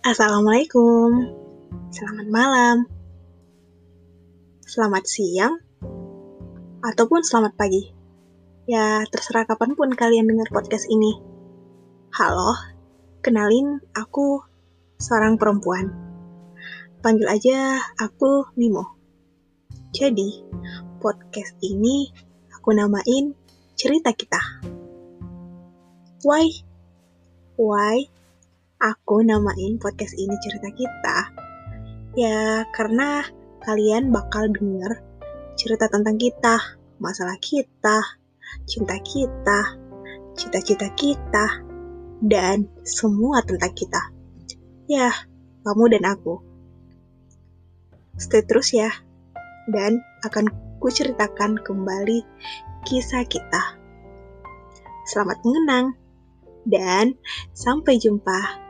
Assalamualaikum, selamat malam, selamat siang, ataupun selamat pagi. Ya, terserah kapan pun kalian dengar podcast ini. Halo, kenalin aku seorang perempuan. Panggil aja aku Mimo. Jadi, podcast ini aku namain Cerita Kita. Why? Why? Aku namain podcast ini cerita kita ya karena kalian bakal denger cerita tentang kita, masalah kita, cinta kita, cita-cita kita, dan semua tentang kita. Ya, kamu dan aku. Stay terus ya, dan akan kuceritakan kembali kisah kita. Selamat mengenang, dan sampai jumpa